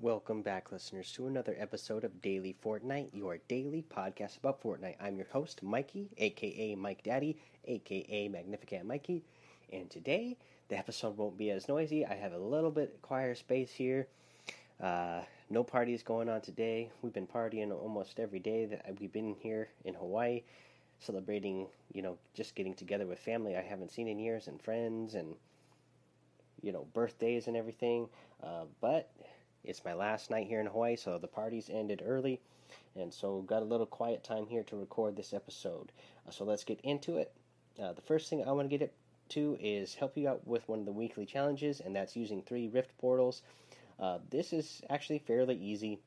Welcome back, listeners, to another episode of Daily Fortnite, your daily podcast about Fortnite. I'm your host, Mikey, aka Mike Daddy, aka Magnificent Mikey, and today the episode won't be as noisy. I have a little bit quieter space here. Uh, no parties going on today. We've been partying almost every day that we've been here in Hawaii, celebrating, you know, just getting together with family I haven't seen in years and friends and, you know, birthdays and everything. Uh, but it's my last night here in Hawaii, so the parties ended early, and so got a little quiet time here to record this episode. Uh, so let's get into it. Uh, the first thing I want to get to is help you out with one of the weekly challenges, and that's using three rift portals. Uh, this is actually fairly easy.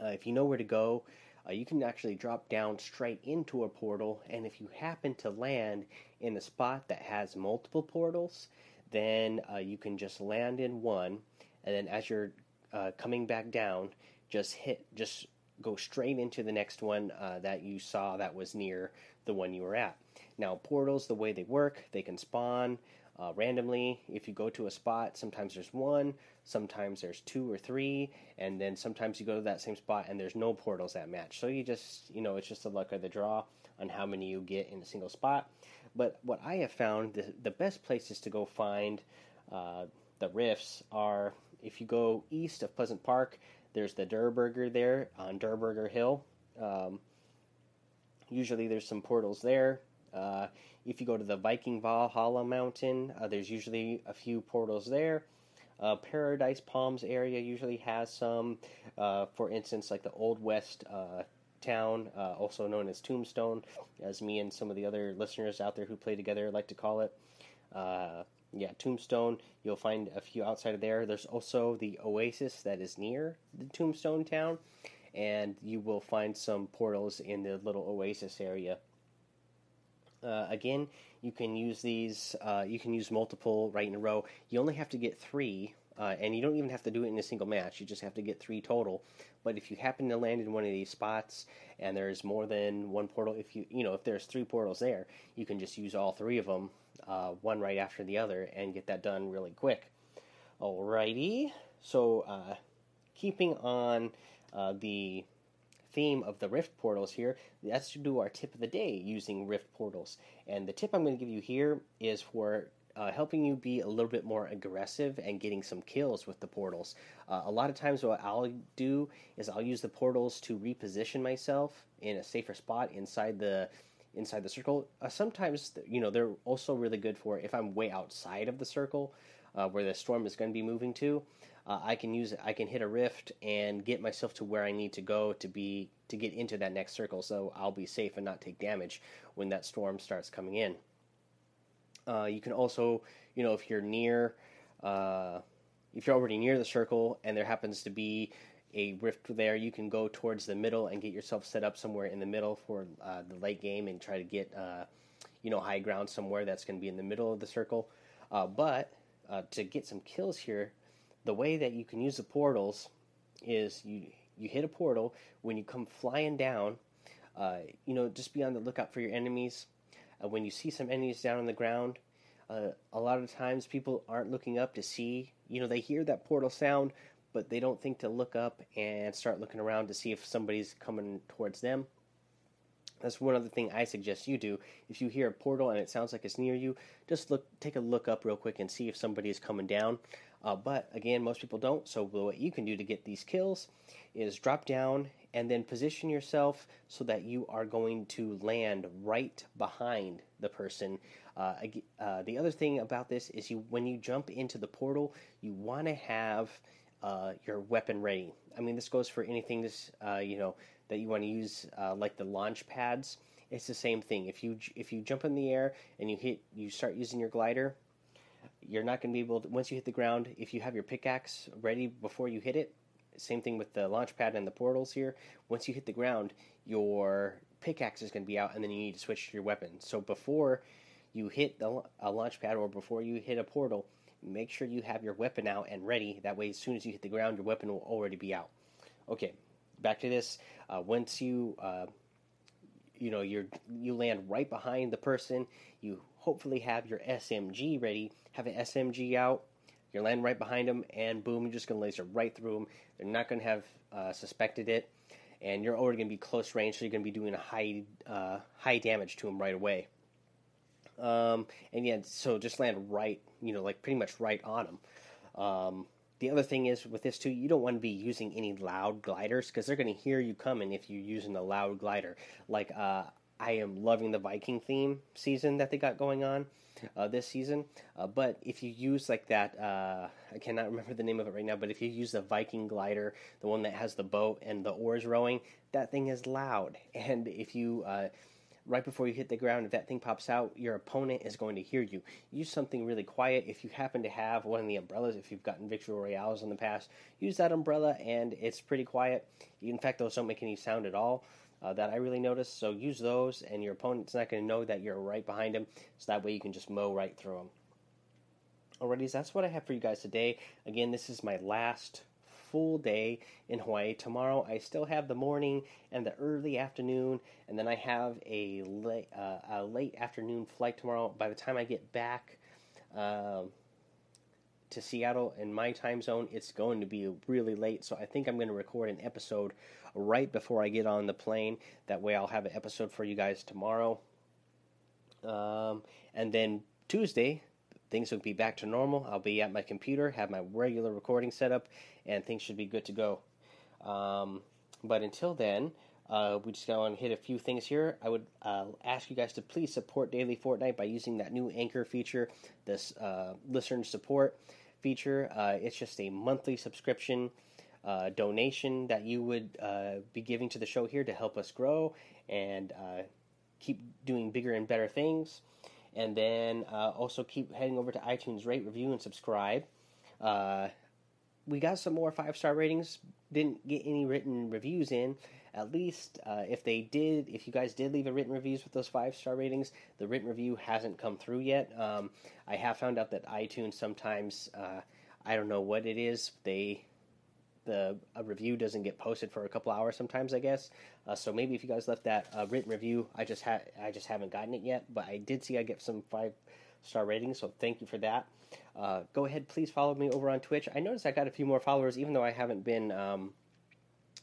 Uh, if you know where to go, uh, you can actually drop down straight into a portal, and if you happen to land in a spot that has multiple portals, then uh, you can just land in one, and then as you're uh, coming back down, just hit, just go straight into the next one uh, that you saw that was near the one you were at. Now, portals, the way they work, they can spawn uh, randomly. If you go to a spot, sometimes there's one, sometimes there's two or three, and then sometimes you go to that same spot and there's no portals that match. So you just, you know, it's just the luck of the draw on how many you get in a single spot. But what I have found, the, the best places to go find uh, the rifts are if you go east of Pleasant Park, there's the Durrr Burger there on Durrr Burger Hill. Um, usually there's some portals there. Uh, if you go to the Viking Valhalla Mountain, uh, there's usually a few portals there. Uh, Paradise Palms area usually has some. Uh, for instance, like the Old West uh, town, uh, also known as Tombstone, as me and some of the other listeners out there who play together like to call it yeah, Tombstone. You'll find a few outside of there. There's also the Oasis that is near the Tombstone town, and you will find some portals in the little Oasis area. Uh, again, you can use these. Uh, you can use multiple right in a row. You only have to get three, uh, and you don't even have to do it in a single match. You just have to get three total. But if you happen to land in one of these spots and there's more than one portal, if you you know if there's three portals there, you can just use all three of them uh, one right after the other and get that done really quick. Alrighty, so uh, keeping on uh, the theme of the Rift portals here, let's do our tip of the day using Rift portals. And the tip I'm going to give you here is for uh, helping you be a little bit more aggressive and getting some kills with the portals. Uh, a lot of times, what I'll do is I'll use the portals to reposition myself in a safer spot inside the inside the circle. Uh, sometimes, you know, they're also really good for if I'm way outside of the circle uh, where the storm is going to be moving to. Uh, I can use I can hit a rift and get myself to where I need to go to be to get into that next circle, so I'll be safe and not take damage when that storm starts coming in. Uh, you can also, you know, if you're near, uh, if you're already near the circle and there happens to be a rift there, you can go towards the middle and get yourself set up somewhere in the middle for uh, the late game and try to get uh, you know high ground somewhere that's going to be in the middle of the circle. Uh, but uh, to get some kills here, the way that you can use the portals is you you hit a portal when you come flying down. Uh, you know, just be on the lookout for your enemies. Uh, when you see some enemies down on the ground, a lot of times people aren't looking up to see. You know, they hear that portal sound, but they don't think to look up and start looking around to see if somebody's coming towards them. That's one other thing I suggest you do. If you hear a portal and it sounds like it's near you, just look, take a look up real quick and see if somebody is coming down. Uh, but again, most people don't. So what you can do to get these kills is drop down and then position yourself so that you are going to land right behind the person. Uh, uh, the other thing about this is you when you jump into the portal, you want to have uh, your weapon ready. I mean, this goes for anything this uh, you know that you want to use, uh, like the launch pads. It's the same thing. If you if you jump in the air and you hit, you start using your glider, you're not going to be able to. Once you hit the ground, if you have your pickaxe ready before you hit it, same thing with the launch pad and the portals here. Once you hit the ground, your pickaxe is going to be out, and then you need to switch to your weapon. So before you hit the, a launch pad or before you hit a portal, make sure you have your weapon out and ready. That way, as soon as you hit the ground, your weapon will already be out. Okay, back to this. Uh, once you, uh, you know, you you land right behind the person. You hopefully have your SMG ready. Have an SMG out. You're landing right behind them, and boom, you're just going to laser right through them. They're not going to have uh, suspected it, and you're already going to be close range, so you're going to be doing a high uh, high damage to them right away. Um, and yeah, so just land right, you know, like pretty much right on them. Um, the other thing is with this too, you don't want to be using any loud gliders because they're going to hear you coming if you're using a loud glider. Like uh, I am loving the Viking theme season that they got going on uh, this season. Uh, but if you use like that, uh, I cannot remember the name of it right now. But if you use the Viking glider, the one that has the boat and the oars rowing, that thing is loud. And if you uh, right before you hit the ground, if that thing pops out, your opponent is going to hear you. Use something really quiet. If you happen to have one of the umbrellas, if you've gotten victory royales in the past, use that umbrella and it's pretty quiet. In fact, those don't make any sound at all. Uh, that I really noticed. So use those, and your opponent's not going to know that you're right behind him. So that way you can just mow right through him. Alrighty, that's what I have for you guys today. Again, this is my last full day in Hawaii. Tomorrow I still have the morning and the early afternoon, and then I have a late, uh, a late afternoon flight tomorrow. By the time I get back uh, to Seattle in my time zone, it's going to be really late. So I think I'm going to record an episode right before I get on the plane. That way I'll have an episode for you guys tomorrow. Um, and then Tuesday, things will be back to normal. I'll be at my computer, have my regular recording setup, and things should be good to go. Um, but until then, uh, we just want to hit a few things here. I would uh, ask you guys to please support Daily Fortnite by using that new Anchor feature, this uh, listener support feature. Uh, it's just a monthly subscription uh, donation that you would uh, be giving to the show here to help us grow and keep doing bigger and better things. And then also keep heading over to iTunes, rate, review, and subscribe we got some more five star ratings. Didn't get any written reviews in. At least, uh, if they did, if you guys did leave a written reviews with those five star ratings, the written review hasn't come through yet. Um, I have found out that iTunes sometimes, uh, I don't know what it is, they the a review doesn't get posted for a couple hours sometimes I guess. Uh, so maybe if you guys left that uh, written review, I just had I just haven't gotten it yet. But I did see I get some five star ratings, so thank you for that. Uh, go ahead, please follow me over on Twitch. I noticed I got a few more followers, even though I haven't been um,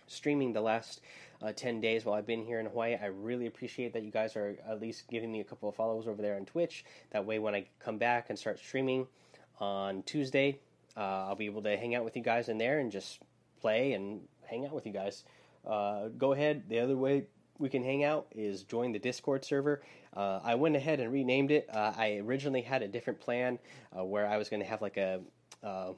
streaming the last uh, 10 days while I've been here in Hawaii. I really appreciate that you guys are at least giving me a couple of follows over there on Twitch. That way, when I come back and start streaming on Tuesday, uh, I'll be able to hang out with you guys in there and just play and hang out with you guys. Uh, go ahead. The other way we can hang out is join the Discord server. Uh, I went ahead and renamed it. Uh, I originally had a different plan uh, where I was going to have like a uh,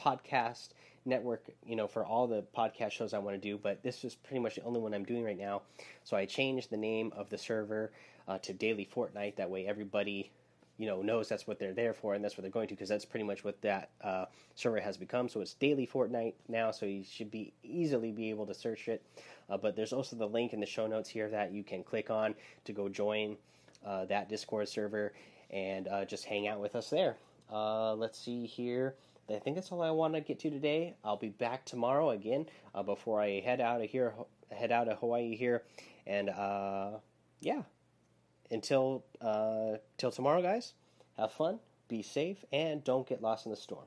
podcast network, you know, for all the podcast shows I want to do, but this is pretty much the only one I'm doing right now. So I changed the name of the server uh, to Daily Fortnite. That way, everybody you know knows that's what they're there for and that's what they're going to because that's pretty much what that uh, server has become. So it's daily Fortnite now, so you should be easily be able to search it. Uh, but there's also the link in the show notes here that you can click on to go join uh, that Discord server and uh, just hang out with us there. Uh, let's see here. I think that's all I want to get to today. I'll be back tomorrow again uh, before I head out of here, head out of Hawaii here, and yeah until uh, till tomorrow, guys. Have fun, be safe, and don't get lost in the storm.